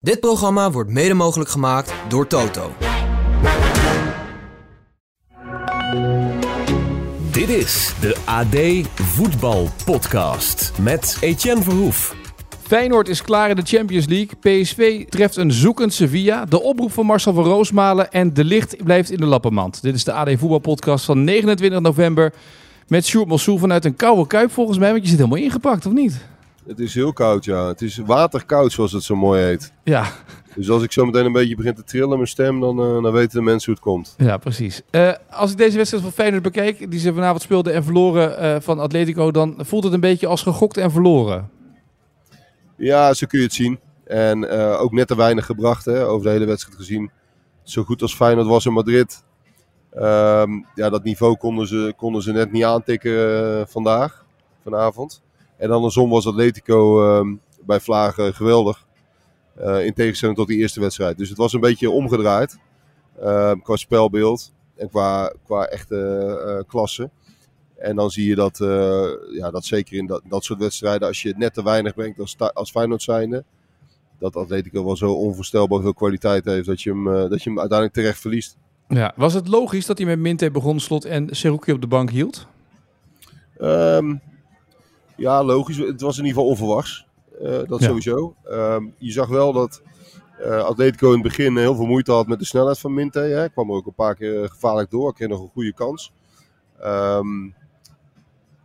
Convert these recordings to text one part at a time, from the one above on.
Dit programma wordt mede mogelijk gemaakt door Toto. Dit is de AD Voetbal Podcast met Etienne Verhoef. Feyenoord is klaar in de Champions League. PSV treft een zoekend Sevilla. De oproep van Marcel van Roosmalen. En de licht blijft in de lappenmand. Dit is de AD Voetbal Podcast van 29 november. Met Sjoerd Mossou vanuit een koude kuip volgens mij. Want je zit helemaal ingepakt, of niet? Het is heel koud, ja. Het is waterkoud, zoals het zo mooi heet. Ja, Dus als ik zo meteen een beetje begin te trillen mijn stem, dan, eh, dan weten de mensen hoe het komt. ja precies. Eh, als ik deze wedstrijd van Feyenoord bekijk, die ze vanavond speelden en verloren eh, van Atletico, dan voelt het een beetje als gegokt en verloren. Ja, zo kun je het zien. En ook net te weinig gebracht, hè, over de hele wedstrijd gezien. Zo goed als Feyenoord was in Madrid. Ehm, ja, dat niveau konden ze, konden ze net niet aantikken vandaag, vanavond. En andersom was Atletico ehm, bij Vlagen geweldig. Eh, in tegenstelling tot die eerste wedstrijd. Dus het was een beetje omgedraaid. ehm, qua spelbeeld en qua, qua echte eh, klasse. En dan zie je dat, eh, ja, dat zeker in dat, dat soort wedstrijden, als je net te weinig brengt als, als Feyenoord zijnde, dat Atletico wel zo onvoorstelbaar veel kwaliteit heeft dat je hem, eh, dat je hem uiteindelijk terecht verliest. Ja. Was het logisch dat hij met Minte begon, slot en Seruki op de bank hield? Ehm, ja, logisch. Het was in ieder geval onverwachts. Eh, dat Ja. sowieso. Ehm, je zag wel dat eh, Atletico in het begin heel veel moeite had met de snelheid van Minte. Hè. Hij kwam er ook een paar keer eh, gevaarlijk door. Kreeg nog een goede kans. Ehm,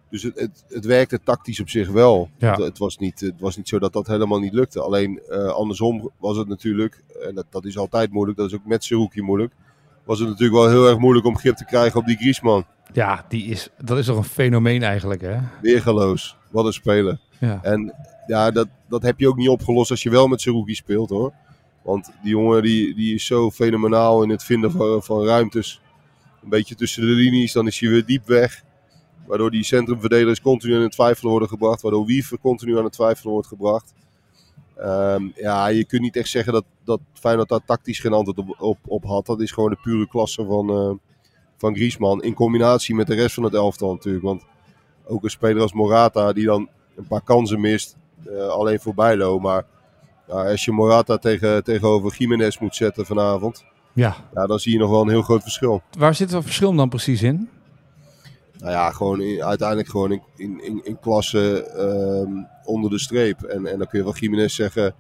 dus het, het, het werkte tactisch op zich wel. Ja. Het, het was niet, het was niet zo dat dat helemaal niet lukte. Alleen andersom was het natuurlijk, en dat, dat is altijd moeilijk, dat is ook met Seruki moeilijk. Was het natuurlijk wel heel erg moeilijk om grip te krijgen op die Griezmann. Ja, die is, dat is toch een fenomeen eigenlijk, hè? Weergeloos. Wat een speler. Ja. En ja, dat, dat heb je ook niet opgelost als je wel met Serugi speelt hoor. Want die jongen die, die is zo fenomenaal in het vinden van, van ruimtes. Een beetje tussen de linies, dan is hij weer diep weg. Waardoor die centrumverdedigers continu aan het twijfelen worden gebracht. Waardoor Wiever continu aan het twijfelen wordt gebracht. Ehm, ja, je kunt niet echt zeggen dat, dat Feyenoord daar tactisch geen antwoord op, op, op had. Dat is gewoon de pure klasse van, eh van Griezmann. In combinatie met de rest van het elftal natuurlijk. Want ook een speler als Morata die dan een paar kansen mist. eh, alleen voor Bijlo. Maar ja, als je Morata tegen, tegenover Jiménez moet zetten vanavond. ja. Ja, dan zie je nog wel een heel groot verschil. Waar zit het verschil dan precies in? Nou ja, gewoon in- uiteindelijk gewoon in, in, in, in klasse ehm, onder de streep. En, en dan kun je van Jiménez zeggen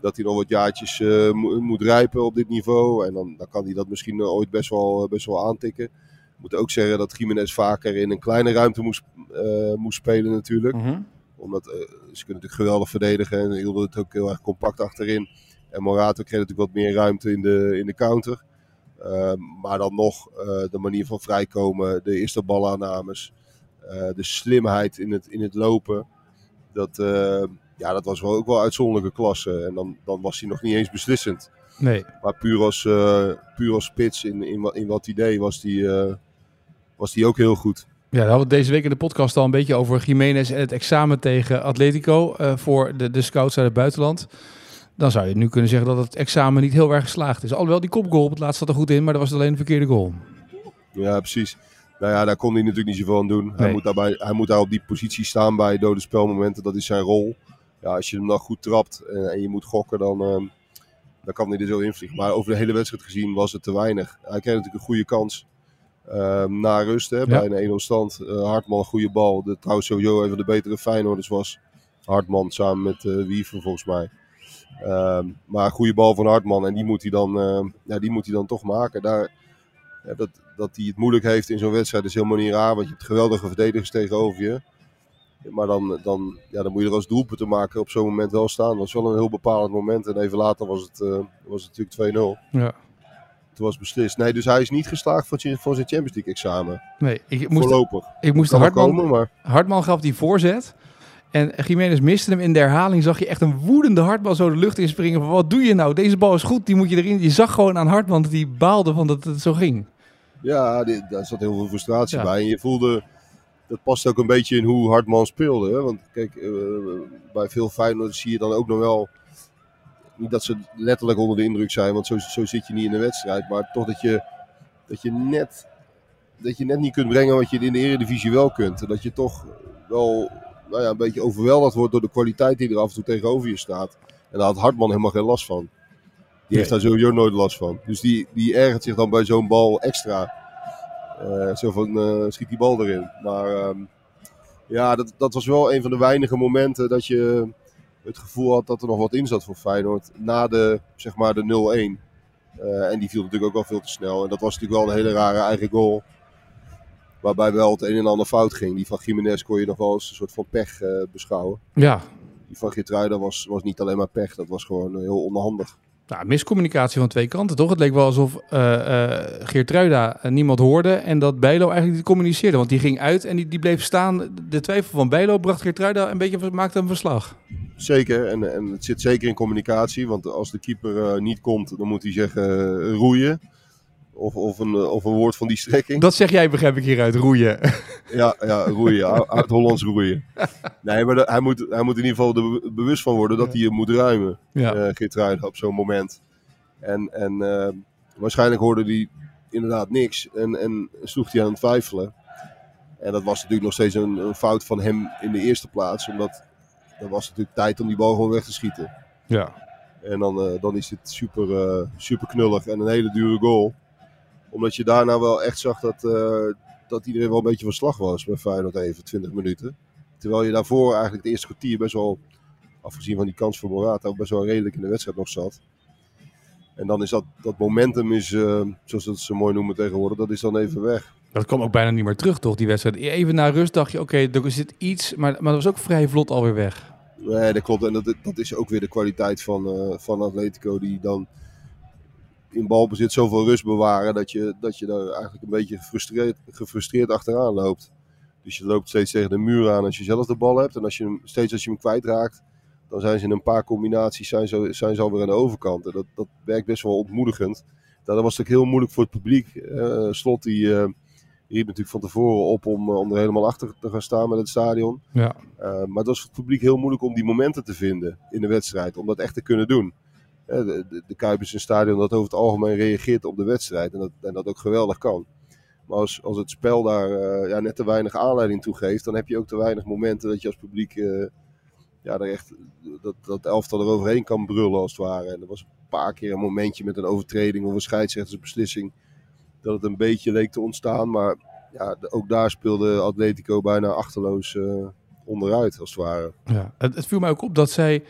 dat hij nog wat jaartjes eh, mo- moet rijpen op dit niveau. En dan, dan kan hij dat misschien ooit best wel, best wel aantikken. Ik moet ook zeggen dat Jiménez vaker in een kleine ruimte moest, eh, moest spelen natuurlijk. Omdat eh, ze kunnen natuurlijk geweldig verdedigen en hielden het ook heel erg compact achterin. En Morata kreeg natuurlijk wat meer ruimte in de, in de counter. Eh, maar dan nog eh, de manier van vrijkomen, de eerste balaannames, eh de slimheid in het, in het lopen. Dat, eh, ja, dat was wel ook wel uitzonderlijke klasse. En dan, dan was hij nog niet eens beslissend. Nee. Maar puur als, eh, puur als spits in, in, wat- in wat hij deed was hij eh, was die ook heel goed. Ja, daar hadden we deze week in de podcast al een beetje over Jiménez en het examen tegen Atletico eh, voor de, de scouts uit het buitenland. Dan zou je nu kunnen zeggen dat het examen niet heel erg geslaagd is. Alhoewel, die kopgoal op het laatst zat er goed in, maar dat was alleen een verkeerde goal. Ja, precies. Nou ja, daar kon hij natuurlijk niet zoveel aan doen. Hij, moet daarbij, hij moet daar op die positie staan bij dode spelmomenten. Dat is zijn rol. Ja, als je hem dan goed trapt en, en je moet gokken, dan, ehm, dan kan hij er zo invliegen. Maar over de hele wedstrijd gezien was het te weinig. Hij kreeg natuurlijk een goede kans ehm, na rust, hè, bij een 1-0 stand. Eh, Hartman, een goede bal. De, trouwens sowieso een van de betere Feyenoorders was Hartman samen met eh Wiever volgens mij. Ehm, maar een goede bal van Hartman en die moet hij dan, ja, die moet hij dan toch maken. Daar, ja, dat, dat hij het moeilijk heeft in zo'n wedstrijd is helemaal niet raar. Want je hebt geweldige verdedigers tegenover je. Maar dan, dan, ja, dan moet je er als doelpunt te maken op zo'n moment wel staan. Dat was wel een heel bepalend moment. En even later was het, eh, was het natuurlijk 2-0. Ja. Toen was beslist. Nee, dus hij is niet geslaagd voor, zijn- voor zijn Champions League examen. Nee, ik moest, Voorlopig. ik moest Hartman, komen, maar Hartman gaf die voorzet. En Jiménez miste hem in de herhaling. Zag je echt een woedende Hartman zo de lucht inspringen. Van wat doe je nou? Deze bal is goed, die moet je erin. Je zag gewoon aan Hartman dat hij baalde van dat het zo ging. ja, daar zat heel veel frustratie Ja. bij. En je voelde, dat past ook een beetje in hoe Hartman speelde. Hè? Want kijk, eh, bij veel Feyenoorders zie je dan ook nog wel... Niet dat ze letterlijk onder de indruk zijn, want zo, zo zit je niet in de wedstrijd. Maar toch dat je, dat je net dat je net niet kunt brengen wat je in de Eredivisie wel kunt. En dat je toch wel nou ja, een beetje overweldigd wordt door de kwaliteit die er af en toe tegenover je staat. En daar had Hartman helemaal geen last van. Die heeft daar sowieso nooit last van. Dus die, die ergert zich dan bij zo'n bal extra. Uh, zo van, uh, schiet die bal erin. Maar ehm, ja, dat, dat was wel een van de weinige momenten dat je het gevoel had dat er nog wat in zat voor Feyenoord. Na de, zeg maar, de 0-1. Uh, en die viel natuurlijk ook wel veel te snel. En dat was natuurlijk wel een hele rare eigen goal. Waarbij wel het een en ander fout ging. Die van Jiménez kon je nog wel eens een soort van pech uh, beschouwen. Ja. Die van Geertruida was, was niet alleen maar pech. Dat was gewoon heel onhandig. Nou, miscommunicatie van twee kanten, toch? Het leek wel alsof uh, uh, Geertruida niemand hoorde en dat Bijlo eigenlijk niet communiceerde. Want die ging uit en die, die bleef staan. De twijfel van Bijlo bracht Geertruida een beetje, maakte een verslag. Zeker, en, en het zit zeker in communicatie. Want als de keeper niet komt, dan moet hij zeggen roeien. Of, of, een, of een woord van die strekking. Dat zeg jij, begrijp ik hieruit, roeien. Ja, ja roeien, uit Hollands roeien. Nee, maar de, hij, moet, hij moet in ieder geval er bewust van worden dat ja. hij je moet ruimen, ja. uh, Geertruiden, op zo'n moment. En, en uh, waarschijnlijk hoorde hij inderdaad niks en, en sloeg hij aan het twijfelen. En dat was natuurlijk nog steeds een, een fout van hem in de eerste plaats, omdat er was natuurlijk tijd om die bal gewoon weg te schieten. Ja. En dan, uh, dan is het super, uh, super knullig en een hele dure goal. Omdat je daarna wel echt zag dat, uh, dat iedereen wel een beetje van slag was bij Feyenoord even, 20 minuten. Terwijl je daarvoor eigenlijk het eerste kwartier best wel, afgezien van die kans voor Morata, best wel redelijk in de wedstrijd nog zat. En dan is dat, dat momentum, is, zoals dat ze mooi noemen tegenwoordig, dat is dan even weg. Dat kwam ook bijna niet meer terug, toch, die wedstrijd? Even na rust dacht je, oké, okay, er zit iets, maar, maar dat was ook vrij vlot alweer weg. Nee, dat klopt. En dat, dat is ook weer de kwaliteit van, uh, van Atletico, die dan in balbezit zoveel rust bewaren, dat je, dat je daar eigenlijk een beetje gefrustreerd, gefrustreerd achteraan loopt. Dus je loopt steeds tegen de muur aan als je zelf de bal hebt. En als je hem, steeds als je hem kwijtraakt, dan zijn ze in een paar combinaties zijn ze, zijn ze alweer aan de overkant. En dat, dat werkt best wel ontmoedigend. Dat was natuurlijk heel moeilijk voor het publiek. Uh, Slot die... Uh, riep natuurlijk van tevoren op om, om er helemaal achter te gaan staan met het stadion. Ja. Maar het was voor het publiek heel moeilijk om die momenten te vinden in de wedstrijd. Om dat echt te kunnen doen. Uh, de, de, de Kuip is een stadion dat over het algemeen reageert op de wedstrijd. En dat, en dat ook geweldig kan. Maar als, als het spel daar uh, ja, net te weinig aanleiding toe geeft, dan heb je ook te weinig momenten dat je als publiek ja, er echt, dat, dat elftal eroverheen kan brullen als het ware. En er was een paar keer een momentje met een overtreding of een scheidsrechtersbeslissing dat het een beetje leek te ontstaan. Maar ja, ook daar speelde Atletico bijna achterloos onderuit, als het ware. Ja, het, het, viel mij ook op dat zij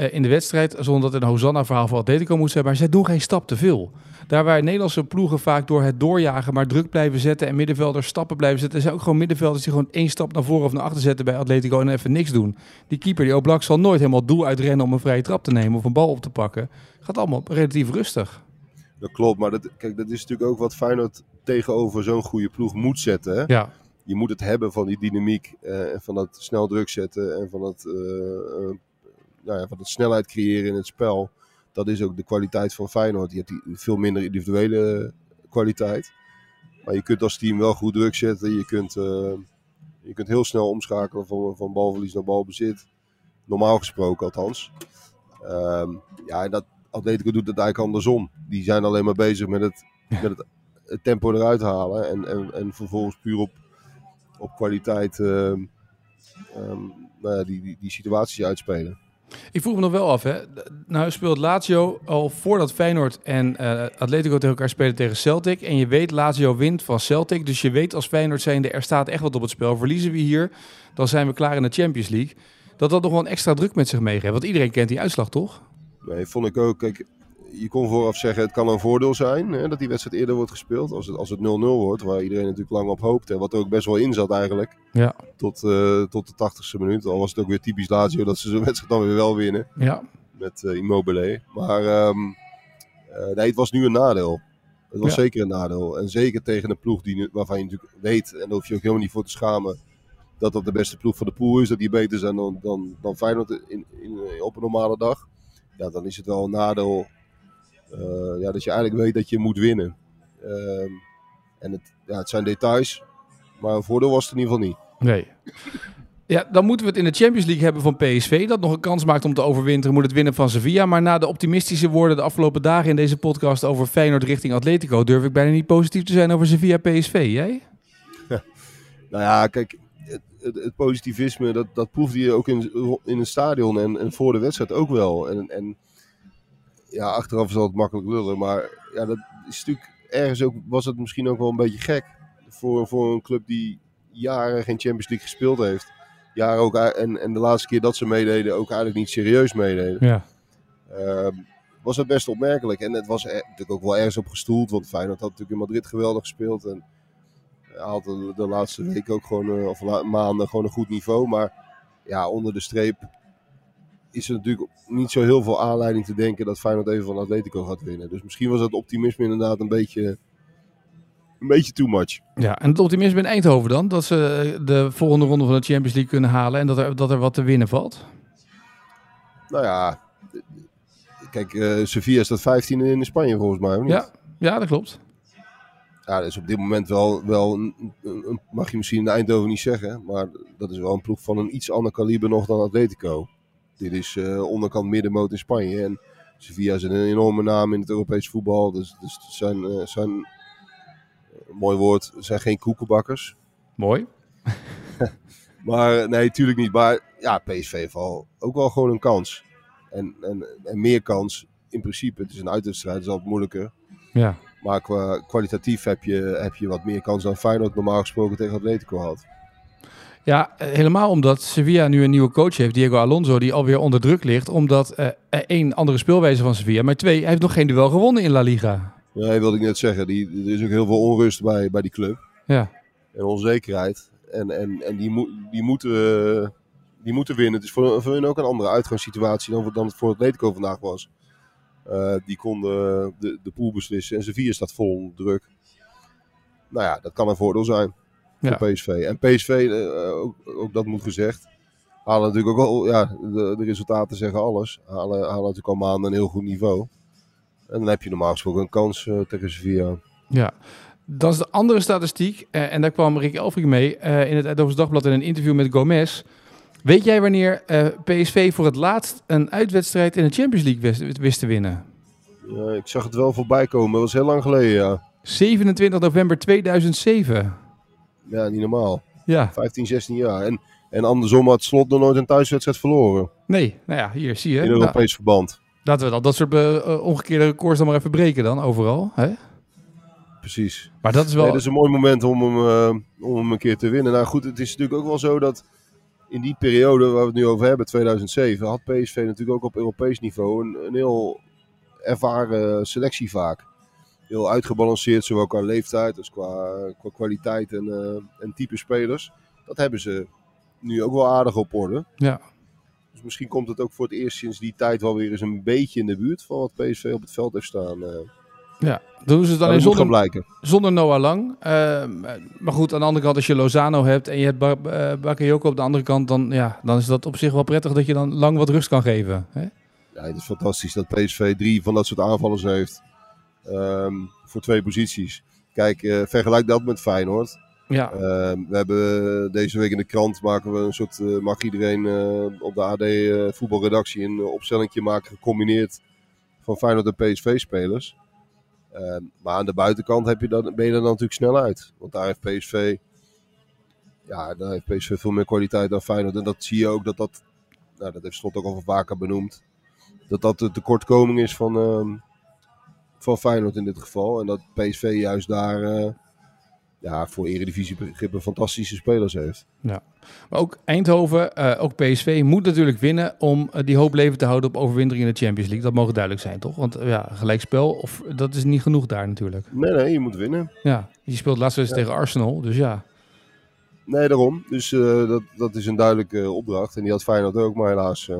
uh, in de wedstrijd, zonder dat een Hosanna-verhaal voor Atletico moest zijn, maar zij doen geen stap te veel. Daar waar Nederlandse ploegen vaak door het doorjagen maar druk blijven zetten en middenvelders stappen blijven zetten, zijn ook gewoon middenvelders die gewoon één stap naar voren of naar achter zetten bij Atletico en even niks doen. Die keeper, die Oblak, zal nooit helemaal doel uitrennen om een vrije trap te nemen of een bal op te pakken. Gaat allemaal relatief rustig. Dat klopt, maar dat, kijk, dat is natuurlijk ook wat Feyenoord tegenover zo'n goede ploeg moet zetten. Hè? Ja. Je moet het hebben van die dynamiek en uh, van dat snel druk zetten en van dat, uh, nou ja, van dat snelheid creëren in het spel. Dat is ook de kwaliteit van Feyenoord. Je hebt die veel minder individuele kwaliteit. Maar je kunt als team wel goed druk zetten. Je kunt, je kunt heel snel omschakelen van, van balverlies naar balbezit. Normaal gesproken althans. Um, ja, dat, Atletico doet het eigenlijk andersom. Die zijn alleen maar bezig met het, met het, het tempo eruit halen. En, en, en vervolgens puur op, op kwaliteit uh, um, nou ja, die, die, die situaties uitspelen. Ik vroeg me nog wel af, hè. Nou speelt Lazio al voordat Feyenoord en uh, Atletico tegen elkaar spelen tegen Celtic. En je weet, Lazio wint van Celtic. Dus je weet als Feyenoord zijnde, er staat echt wat op het spel. Verliezen we hier, dan zijn we klaar in de Champions League. Dat dat nog wel een extra druk met zich meegeeft. Want iedereen kent die uitslag, toch? Nee, vond ik ook. Kijk, je kon vooraf zeggen, het kan een voordeel zijn hè, dat die wedstrijd eerder wordt gespeeld. Als het, als het 0-0 wordt, waar iedereen natuurlijk lang op hoopt. En wat er ook best wel in zat eigenlijk. Ja. Tot, uh, tot de 80ste minuut. Al was het ook weer typisch Lazio dat ze zo'n wedstrijd dan weer wel winnen. Ja. Met uh, Immobile. Maar um, uh, nee, het was nu een nadeel. Het was ja. zeker een nadeel. En zeker tegen een ploeg die, waarvan je natuurlijk weet, en daar hoef je ook helemaal niet voor te schamen, dat dat de beste ploeg van de pool is. Dat die beter zijn dan, dan, dan Feyenoord in, in, op een normale dag. Ja, dan is het wel een nadeel ja, dat je eigenlijk weet dat je moet winnen. Uh, en het, ja, het zijn details, maar een voordeel was het in ieder geval niet. Nee. Ja, dan moeten we het in de Champions League hebben van PSV. Dat nog een kans maakt om te overwinteren. Moet het winnen van Sevilla. Maar na de optimistische woorden de afgelopen dagen in deze podcast over Feyenoord richting Atletico... durf ik bijna niet positief te zijn over Sevilla PSV. Jij? nou ja, kijk... Het, het, het positivisme, dat, dat proefde je ook in, in het stadion en, en voor de wedstrijd ook wel. En, en ja, achteraf is het makkelijk lullen, maar ja, dat is natuurlijk ergens ook, was het misschien ook wel een beetje gek voor, voor een club die jaren geen Champions League gespeeld heeft. Jaren ook, en, en de laatste keer dat ze meededen ook eigenlijk niet serieus meededen. Ja. Ehm, was het best opmerkelijk. En het was er, natuurlijk ook wel ergens op gestoeld. Want Feyenoord had natuurlijk in Madrid geweldig gespeeld. En had de, de laatste week ook gewoon, uh, of la, maanden, gewoon een goed niveau. Maar ja, onder de streep is er natuurlijk niet zo heel veel aanleiding te denken dat Feyenoord even van Atletico gaat winnen. Dus misschien was het optimisme inderdaad een beetje, een beetje too much. Ja, en het optimisme in Eindhoven dan? Dat ze de volgende ronde van de Champions League kunnen halen en dat er, dat er wat te winnen valt? Nou ja, kijk, uh, Sevilla staat 15 in Spanje volgens mij, niet? Ja, ja, dat klopt. Ja, dat is op dit moment wel, wel een, een, mag je misschien in Eindhoven niet zeggen, maar dat is wel een ploeg van een iets ander kaliber nog dan Atletico. Dit is uh, onderkant middenmoot in Spanje en Sevilla is een enorme naam in het Europese voetbal. Dus, dus het zijn, uh, zijn een mooi woord, zijn geen koekenbakkers. Mooi. maar nee, tuurlijk niet. Maar ja, PSV heeft al ook wel gewoon een kans. En, en, en meer kans in principe. Het is een uitwedstrijd, het is altijd moeilijker. Ja. Maar qua, kwalitatief heb je, heb je wat meer kans dan Feyenoord normaal gesproken tegen Atletico had. Ja, helemaal omdat Sevilla nu een nieuwe coach heeft, Diego Alonso, die alweer onder druk ligt. Omdat uh, één, andere speelwijze van Sevilla, maar twee, hij heeft nog geen duel gewonnen in La Liga. Ja, wilde ik net zeggen. Die, er is ook heel veel onrust bij, bij die club. Ja. En onzekerheid. En, en, en die, mo die, moeten, die moeten winnen. Het is voor, voor hun ook een andere uitgangssituatie dan, dan het voor Atletico vandaag was. Uh, die konden de, de pool beslissen. En Sevilla staat vol onder druk. Nou ja, dat kan een voordeel zijn voor. PSV. En PSV, uh, ook, ook, dat moet gezegd, halen natuurlijk ook al, ja, de, de, resultaten zeggen alles. Halen, halen natuurlijk al maanden een heel goed niveau. En dan heb je normaal gesproken een kans uh, tegen Sevilla. Ja, dat is de andere statistiek. Uh, en daar kwam Rick Elfrink mee in het Eindhoven's Dagblad in een interview met Gomez. Weet jij wanneer uh, PSV voor het laatst een uitwedstrijd in de Champions League wist, wist te winnen? Ja, ik zag het wel voorbij komen. Dat was heel lang geleden, ja. 27 november 2007. Ja, niet normaal. Ja. 15, 16 jaar. En, en andersom had Slot nog nooit een thuiswedstrijd verloren. Nee, nou ja, hier zie je. In Europees nou, verband. Laten we dat, dat soort uh, omgekeerde records dan maar even breken dan, overal. Hè? Precies. Maar dat is wel... Nee, dat is een mooi moment om hem, uh, om hem een keer te winnen. Nou goed, het is natuurlijk ook wel zo dat in die periode waar we het nu over hebben, 2007, had PSV natuurlijk ook op Europees niveau een, een heel ervaren selectie vaak. Heel uitgebalanceerd, zowel qua leeftijd als qua, qua kwaliteit en, uh, en type spelers. Dat hebben ze nu ook wel aardig op orde. Ja. Dus misschien komt het ook voor het eerst sinds die tijd wel weer eens een beetje in de buurt van wat PSV op het veld heeft staan. Uh, ja, doen ze het dan in zonder, zonder Noah Lang. Uh, maar goed, aan de andere kant, als je Lozano hebt en je hebt ba uh, Bakayoko op de andere kant, dan, ja, dan is dat op zich wel prettig dat je dan lang wat rust kan geven. Hè? Ja, het is fantastisch dat PSV drie van dat soort aanvallers heeft um, voor twee posities. Kijk, uh, vergelijk dat met Feyenoord. Ja. Uh, we hebben deze week in de krant maken we een soort, uh, mag iedereen op de AD voetbalredactie een opstellingje maken gecombineerd van Feyenoord en PSV spelers. Uh, maar aan de buitenkant heb je dan, ben je er dan natuurlijk snel uit. Want daar heeft PSV, ja, daar heeft PSV veel meer kwaliteit dan Feyenoord. En dat zie je ook dat dat, nou, dat heeft Slot ook al vaker benoemd. Dat dat de tekortkoming is van, van Feyenoord in dit geval. En dat PSV juist daar uh, ja, voor eredivisiebegrippen fantastische spelers heeft. Ja, maar ook Eindhoven, uh, ook PSV moet natuurlijk winnen om uh, die hoop leven te houden op overwintering in de Champions League. Dat mogen duidelijk zijn, toch? Want ja, gelijkspel, of, dat is niet genoeg daar natuurlijk. Nee, nee, je moet winnen. Ja, je speelt laatst eens ja. tegen Arsenal, dus ja. Nee, daarom. Dus dat, dat is een duidelijke opdracht. En die had Feyenoord ook, maar helaas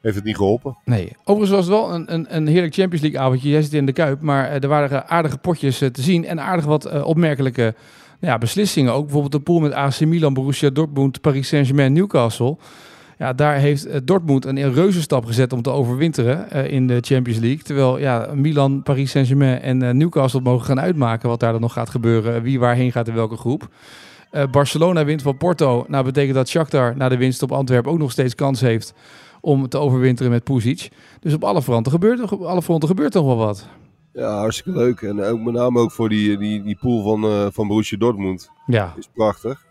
heeft het niet geholpen. Nee. Overigens was het wel een, een, een heerlijk Champions League avondje. Jij zit in de Kuip, maar er waren aardige potjes te zien en aardig wat opmerkelijke ja, beslissingen. Ook bijvoorbeeld de pool met AC Milan, Borussia Dortmund, Paris Saint-Germain, Newcastle. Ja, daar heeft Dortmund een reuzenstap gezet om te overwinteren in de Champions League. Terwijl ja, Milan, Paris Saint-Germain en Newcastle mogen gaan uitmaken wat daar dan nog gaat gebeuren. Wie waarheen gaat in welke groep. Barcelona wint van Porto. Nou betekent dat Shakhtar na de winst op Antwerpen ook nog steeds kans heeft om te overwinteren met Pusic. Dus op alle fronten gebeurt, op alle fronten gebeurt toch wel wat. Ja, hartstikke leuk. En ook met name ook voor die, die, die pool van, uh, van Borussia Dortmund. Ja. Is prachtig.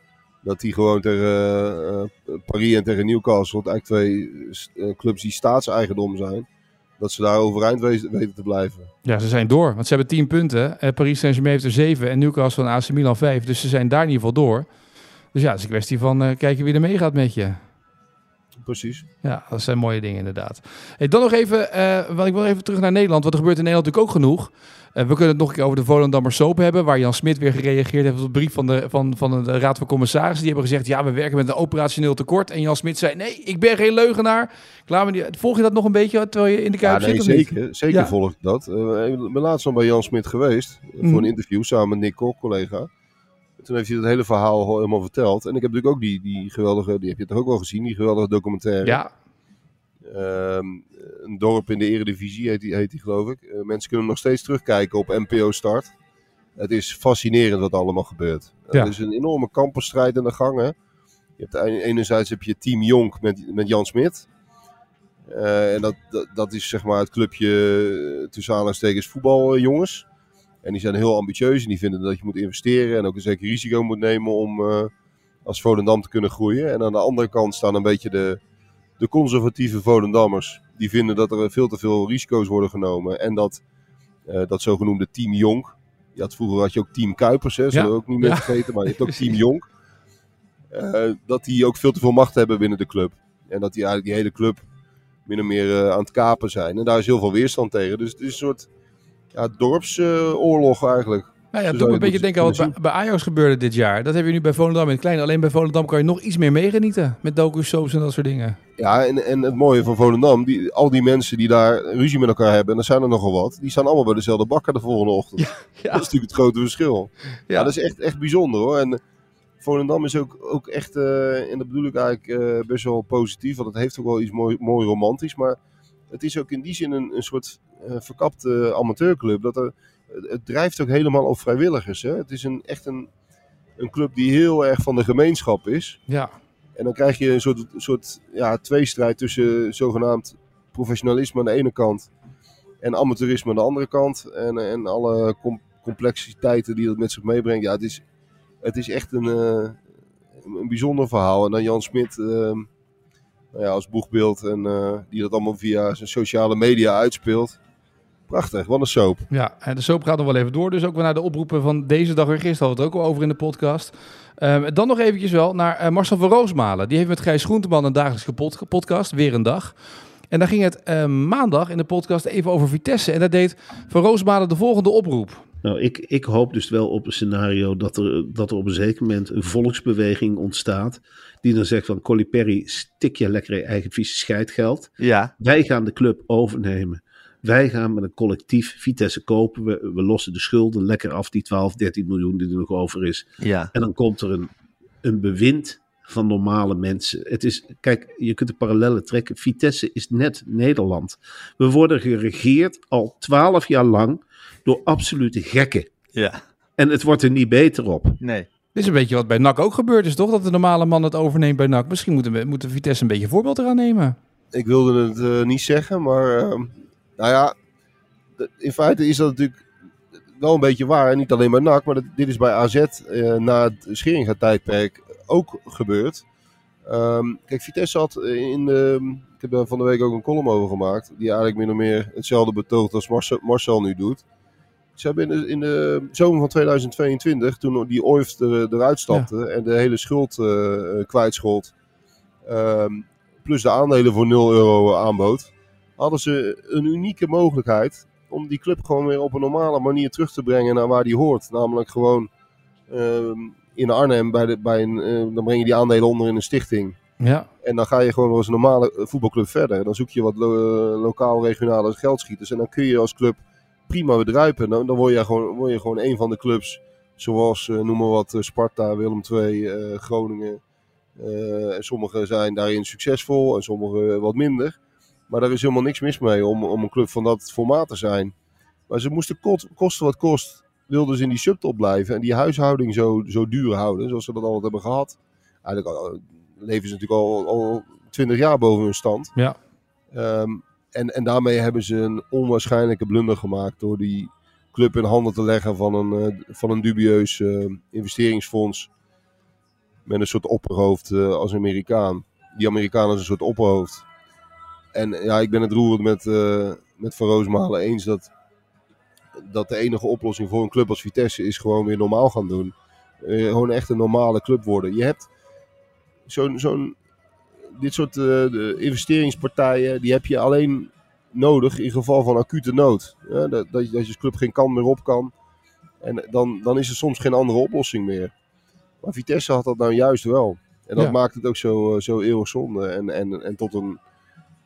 dat die gewoon tegen eh, Paris en tegen Newcastle, eigenlijk twee eh, clubs die staatseigendom zijn, dat ze daar overeind we- weten te blijven. Ja, ze zijn door. Want ze hebben 10 punten. Eh, Paris Saint-Germain heeft er 7 en Newcastle en AC Milan 5. Dus ze zijn daar in ieder geval door. Dus ja, het is een kwestie van eh, kijken wie er meegaat met je. Precies. Ja, dat zijn mooie dingen inderdaad. Hey, dan nog even, eh, want ik wil even terug naar Nederland. Want er gebeurt in Nederland natuurlijk ook genoeg. Eh, we kunnen het nog een keer over de Volendammer Soap hebben. Waar Jan Smit weer gereageerd heeft op de brief van de, van, van de Raad van Commissarissen. Die hebben gezegd, ja, we werken met een operationeel tekort. En Jan Smit zei, nee, ik ben geen leugenaar. Klaar die, volg je dat nog een beetje terwijl je in de Ja, Kuip nee, zit? of niet? zeker. Zeker Ja. volg ik dat. Eh, ik ben laatst nog bij Jan Smit geweest. eh, Mhm. Voor een interview samen met Nick Kok, collega. En Toen heeft hij het hele verhaal al helemaal verteld. En ik heb natuurlijk ook die, die geweldige, die heb je toch ook wel gezien, die geweldige documentaire. Ja, Ehm, een dorp in de Eredivisie heet die, heet die geloof ik. Eh, mensen kunnen nog steeds terugkijken op NPO Start. Het is fascinerend wat allemaal gebeurt. Ja. Het is een enorme kampenstrijd aan de gang. Hè? Je hebt, enerzijds heb je Team Jonk met, met Jan Smit. Eh, en dat, dat, dat is zeg maar het clubje eh, tussen aanhalingstekens voetbaljongens. En die zijn heel ambitieus en die vinden dat je moet investeren en ook een zeker risico moet nemen om eh, als Volendam te kunnen groeien. En aan de andere kant staan een beetje de, de conservatieve Volendammers. Die vinden dat er veel te veel risico's worden genomen. En dat eh, dat zogenoemde Team Jonk. Je had, vroeger had je ook Team Kuipers, hè, zullen Ja. we ook niet meer Ja. vergeten. Maar je hebt ook Team Jonk. Eh, dat die ook veel te veel macht hebben binnen de club. En dat die eigenlijk die hele club min of meer aan het kapen zijn. En daar is heel veel weerstand tegen. Dus het is een soort ja, dorpsoorlog eigenlijk. Nou ja, doe een je beetje denken aan wat bij, bij Ajax gebeurde dit jaar. Dat heb je nu bij Volendam in het klein. Alleen bij Volendam kan je nog iets meer meegenieten. Met docu-soaps en dat soort dingen. Ja, en, en het mooie van Volendam, die, al die mensen die daar ruzie met elkaar hebben, en er zijn er nogal wat, die staan allemaal bij dezelfde bakker de volgende ochtend. Ja. Dat is natuurlijk het grote verschil. Ja, Ja. dat is echt, echt bijzonder hoor. En Volendam is ook, ook echt, eh, en dat bedoel ik eigenlijk eh, best wel positief, want het heeft ook wel iets mooi, mooi romantisch, maar het is ook in die zin een, een soort eh, verkapte amateurclub. Dat er, het drijft ook helemaal op vrijwilligers. Hè? Het is een, echt een, een club die heel erg van de gemeenschap is. Ja, En dan krijg je een soort, soort ja, tweestrijd tussen zogenaamd professionalisme aan de ene kant en amateurisme aan de andere kant. En, en alle com- complexiteiten die dat met zich meebrengt. Ja, het is, het is echt een, eh, een bijzonder verhaal. En dan Jan Smit eh, nou ja, als boegbeeld en eh, die dat allemaal via zijn sociale media uitspeelt. Prachtig, wat een soap. ja, en de soap gaat nog wel even door. Dus ook weer naar de oproepen van deze dag weer. Gisteren hadden we het ook al over in de podcast. Ehm, dan nog eventjes wel naar eh, Marcel van Roosmalen. Die heeft met Gijs Groenteman een dagelijkse pod- podcast. Weer een dag. En daar ging het eh, maandag in de podcast even over Vitesse. En daar deed Van Roosmalen de volgende oproep. Nou, ik, ik hoop dus wel op een scenario dat er, dat er op een zeker moment een volksbeweging ontstaat. Die dan zegt van Colli Perry, stik je lekker je eigen vieze scheidgeld. Ja, Wij gaan de club overnemen. Wij gaan met een collectief Vitesse kopen. We, we lossen de schulden lekker af, die 12, 13 miljoen die er nog over is. ja. En dan komt er een, een bewind van normale mensen. Het is, kijk, je kunt de parallellen trekken. Vitesse is net Nederland. We worden geregeerd al 12 jaar lang door absolute gekken. Ja, En het wordt er niet beter op. nee. Dit is een beetje wat bij NAC ook gebeurd is, toch? Dat de normale man het overneemt bij NAC. Misschien moeten we moeten Vitesse een beetje voorbeeld eraan nemen. Ik wilde het eh, niet zeggen, maar ehm, nou ja, de- in feite is dat natuurlijk wel een beetje waar. En niet alleen bij NAC, maar dat, dit is bij AZ eh, na het Scheringa-tijdperk ook gebeurd. Ehm, kijk, Vitesse had in de, ik heb daar van de week ook een column over gemaakt, die eigenlijk min of meer hetzelfde betoogt als Marcel, Marcel nu doet. Ze hebben in de, in de zomer van 2022, toen die Oift er, eruit stapte en de hele schuld eh, kwijtschold, ehm, plus de aandelen voor 0 euro aanbood, hadden ze een unieke mogelijkheid om die club gewoon weer op een normale manier terug te brengen naar waar die hoort. Namelijk gewoon ehm, in Arnhem, bij de, bij een, eh, dan breng je die aandelen onder in een stichting. Ja, En dan ga je gewoon als een normale eh, voetbalclub verder. Dan zoek je wat lo- eh, lokaal, regionale geldschieters. En dan kun je als club prima bedruipen. Dan, dan word, je gewoon, word je gewoon een van de clubs. Zoals, noem maar wat, Sparta, Willem II, Groningen. En sommige zijn daarin succesvol en sommige wat minder. Maar daar is helemaal niks mis mee om, om een club van dat formaat te zijn. Maar ze moesten kot- kosten wat kost, wilden ze in die subtop blijven. En die huishouding zo, zo duur houden, zoals ze dat altijd hebben gehad. Eigenlijk al, leven ze natuurlijk al, al 20 jaar boven hun stand. Ja. Ehm, en, en daarmee hebben ze een onwaarschijnlijke blunder gemaakt door die club in handen te leggen van een, eh, van een dubieus eh, investeringsfonds. met een soort opperhoofd eh, als Amerikaan. Die Amerikaan is een soort opperhoofd. En ja, ik ben het roerend met, eh, met Van Roosmalen eens dat, dat de enige oplossing voor een club als Vitesse is gewoon weer normaal gaan doen. Eh, gewoon echt een normale club worden. Je hebt zo'n, zo'n dit soort eh, de investeringspartijen, die heb je alleen nodig in geval van acute nood. Ja, dat, dat, je, dat je club geen kant meer op kan. En dan, dan is er soms geen andere oplossing meer. Maar Vitesse had dat nou juist wel. En dat Ja. maakt het ook zo, zo eeuwig zonde. En, en, en tot een,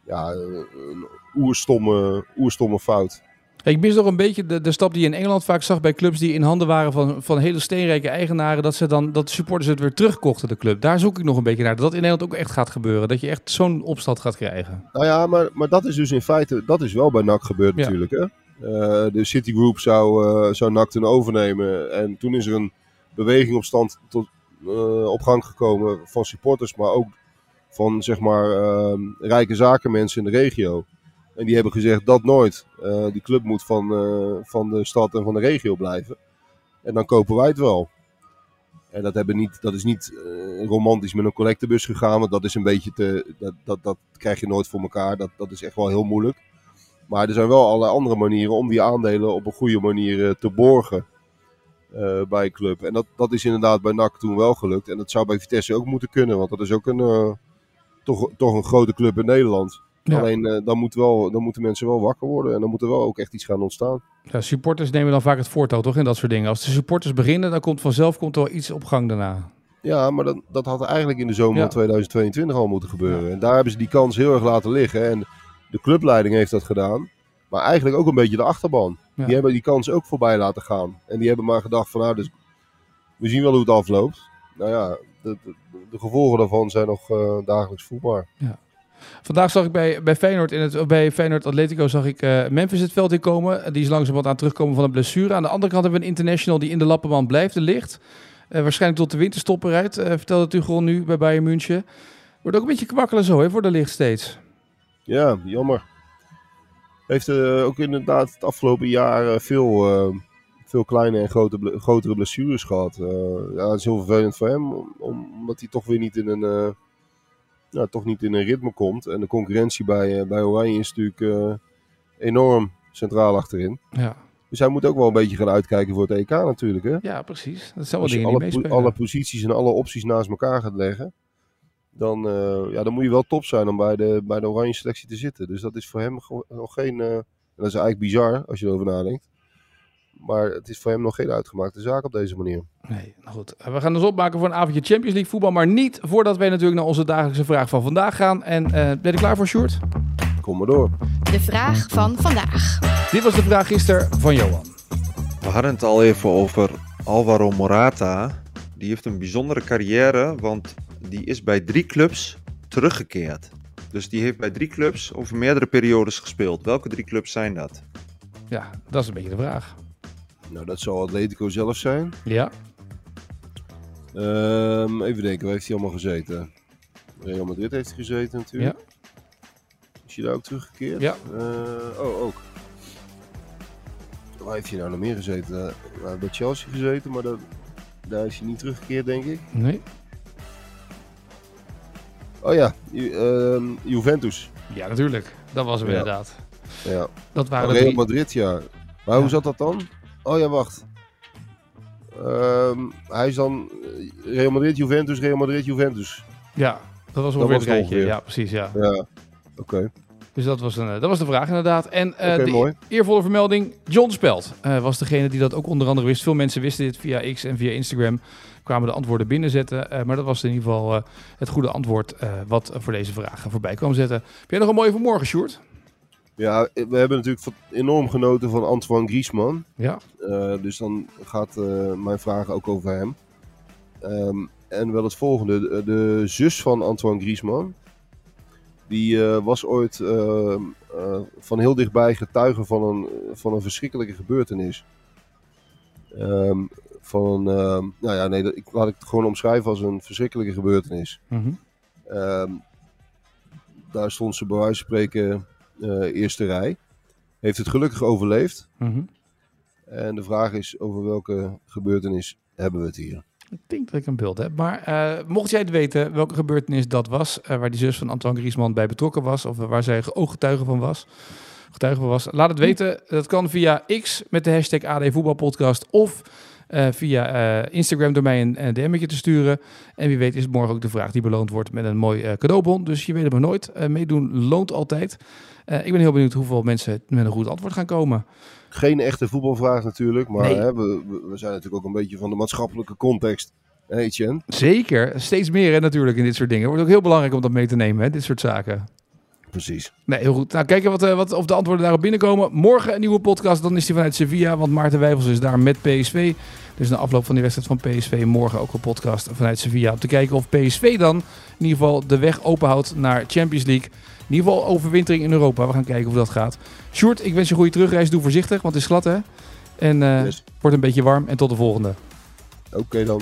ja, een oerstomme, oerstomme fout. Ik mis nog een beetje de, de stap die je in Engeland vaak zag bij clubs die in handen waren van, van hele steenrijke eigenaren. Dat, ze dan, dat de supporters het weer terugkochten, de club. Daar zoek ik nog een beetje naar. Dat dat in Nederland ook echt gaat gebeuren. Dat je echt zo'n opstand gaat krijgen. Nou ja, maar, maar dat is dus in feite, dat is wel bij NAC gebeurd Ja. natuurlijk. Hè? Eh, de Citigroup zou, eh zou NAC toen overnemen. En toen is er een beweging op, stand tot, eh, op gang gekomen van supporters, maar ook van zeg maar eh, rijke zakenmensen in de regio. En die hebben gezegd dat nooit. Eh, die club moet van, eh, van de stad en van de regio blijven. En dan kopen wij het wel. En dat, hebben niet, dat is niet eh, romantisch met een collectebus gegaan. Want dat is een beetje te. Dat, dat, dat krijg je nooit voor elkaar. Dat, dat is echt wel heel moeilijk. Maar er zijn wel allerlei andere manieren om die aandelen op een goede manier te borgen. bij een club. En dat, dat is inderdaad bij NAC toen wel gelukt. En dat zou bij Vitesse ook moeten kunnen. Want dat is ook een, toch, toch een grote club in Nederland. Ja. Alleen eh, dan, moet wel, dan moeten mensen wel wakker worden. En dan moet er wel ook echt iets gaan ontstaan. Ja, supporters nemen dan vaak het voortouw, toch? In dat soort dingen. Als de supporters beginnen, dan komt vanzelf komt er wel iets op gang daarna. Ja, maar dat, dat had eigenlijk in de zomer Ja. van 2022 al moeten gebeuren. En daar hebben ze die kans heel erg laten liggen. En de clubleiding heeft dat gedaan. Maar eigenlijk ook een beetje de achterban. Die hebben die kans ook voorbij laten gaan. En die hebben maar gedacht van nou, dus, we zien wel hoe het afloopt. Nou ja, de, de, de gevolgen daarvan zijn nog eh, dagelijks voelbaar. Vandaag zag ik bij, bij Feyenoord, in het, bij Feyenoord Atletico zag ik eh, Memphis het veld inkomen. Die is langzamerhand aan het terugkomen van een blessure. Aan de andere kant hebben we een international die in de lappenband blijft, de licht. Eh, waarschijnlijk tot de winterstop eruit. Eh vertelde Tuchel nu bij Bayern München. Wordt ook een beetje kwakkelen zo hè, voor de licht steeds. Ja, jammer. Heeft ook inderdaad het afgelopen jaar veel, veel kleine en grote, grotere blessures gehad. Eh, ja, het is heel vervelend voor hem, om- om- omdat hij toch weer niet in een, eh, toch niet in een ritme komt. En de concurrentie bij, eh, bij Oranje is natuurlijk enorm centraal achterin. Ja, Dus hij moet ook wel een beetje gaan uitkijken voor het EK natuurlijk. Hè? ja precies. Dat zijn wel Als je dingen alle, po- alle posities en alle opties naast elkaar gaat leggen, dan, ja, dan moet je wel top zijn om bij de, bij de oranje selectie te zitten. Dus dat is voor hem nog geen. en dat is eigenlijk bizar als je erover nadenkt. Maar het is voor hem nog geen uitgemaakte zaak op deze manier. Nee, nou goed. We gaan ons opmaken voor een avondje Champions League voetbal. Maar niet voordat wij natuurlijk naar onze dagelijkse vraag van vandaag gaan. En eh, ben je er klaar voor, Sjoerd? Kom maar door. De vraag van vandaag. Dit was de vraag gisteren van Johan. We hadden het al even over Alvaro Morata. Die heeft een bijzondere carrière, want die is bij drie clubs teruggekeerd. Dus die heeft bij drie clubs over meerdere periodes gespeeld. Welke drie clubs zijn dat? Ja, dat is een beetje de vraag. Nou, dat zal Atletico zelf zijn. Ja, Ehm, even denken, waar heeft hij allemaal gezeten? Real Madrid heeft hij gezeten natuurlijk. Is hij daar ook teruggekeerd? Ja. Eh, oh, ook. Waar heeft hij nou nog meer gezeten? Nou, bij Chelsea gezeten, maar dat, daar is hij niet teruggekeerd, denk ik. nee. Oh ja, Ju- ehm, Juventus. Ja, natuurlijk. Dat was hem Ja. inderdaad. Ja. Dat waren Real. Madrid, ja. Maar Ja. hoe zat dat dan? Oh ja, wacht. Ehm, hij is dan eh, Real Madrid, Juventus, Real Madrid, Juventus. Ja, dat was Dat ongeveer was het rijtje. ongeveer. Ja, precies. Ja. Ja, oké. Dus dat was, een, eh, dat was de vraag inderdaad. En de mooi. eervolle vermelding, John Speld eh, was degene die dat ook onder andere wist. Veel mensen wisten dit via X en via Instagram. Kwamen de antwoorden binnenzetten. maar dat was in ieder geval het goede antwoord wat voor deze vraag voorbij kwam zetten. Heb jij nog een mooie voor morgen, Sjoerd? Ja, we hebben natuurlijk enorm genoten van Antoine Griezmann. Ja. Eh, dus dan gaat eh, mijn vraag ook over hem. Ehm, en wel het volgende. De, de zus van Antoine Griezmann. Die eh, was ooit ehm, eh, van heel dichtbij getuige van een, van een verschrikkelijke gebeurtenis. Ehm, van, nou ja, nee, dat, ik, laat ik het gewoon omschrijven als een verschrikkelijke gebeurtenis. Mhm. Daar stond ze bij wijze van spreken eerste rij. Heeft het gelukkig overleefd. Mhm. En de vraag is over welke gebeurtenis hebben we het hier? Ik denk dat ik een beeld heb. Maar eh, mocht jij het weten welke gebeurtenis dat was, eh, waar die zus van Antoine Griezmann bij betrokken was, of waar zij ooggetuige van was, getuige van was, laat het weten. Dat kan via X met de hashtag AD Voetbalpodcast of eh, via eh, Instagram door mij een, een DM'tje te sturen. En wie weet is morgen ook de vraag die beloond wordt met een mooi eh, cadeaubon. Dus je weet het maar nooit. Eh, meedoen loont altijd. Eh, ik ben heel benieuwd hoeveel mensen met een goed antwoord gaan komen. Geen echte voetbalvraag natuurlijk, maar Nee. hè, we, zijn natuurlijk ook een beetje van de maatschappelijke context. Etienne? Zeker, steeds meer hè, natuurlijk in dit soort dingen. Wordt ook heel belangrijk om dat mee te nemen, hè, dit soort zaken. Precies. Nee, heel goed. Nou, kijken wat, eh, wat, of de antwoorden daarop binnenkomen. Morgen een nieuwe podcast, dan is die vanuit Sevilla, want Maarten Wijfels is daar met PSV. Dus na afloop van die wedstrijd van PSV morgen ook een podcast vanuit Sevilla. Om te kijken of PSV dan in ieder geval de weg openhoudt naar Champions League. In ieder geval overwintering in Europa. We gaan kijken hoe dat gaat. Sjoerd, ik wens je een goede terugreis. Doe voorzichtig, want het is glad hè. En Yes. wordt een beetje warm. En tot de volgende. Oké dan.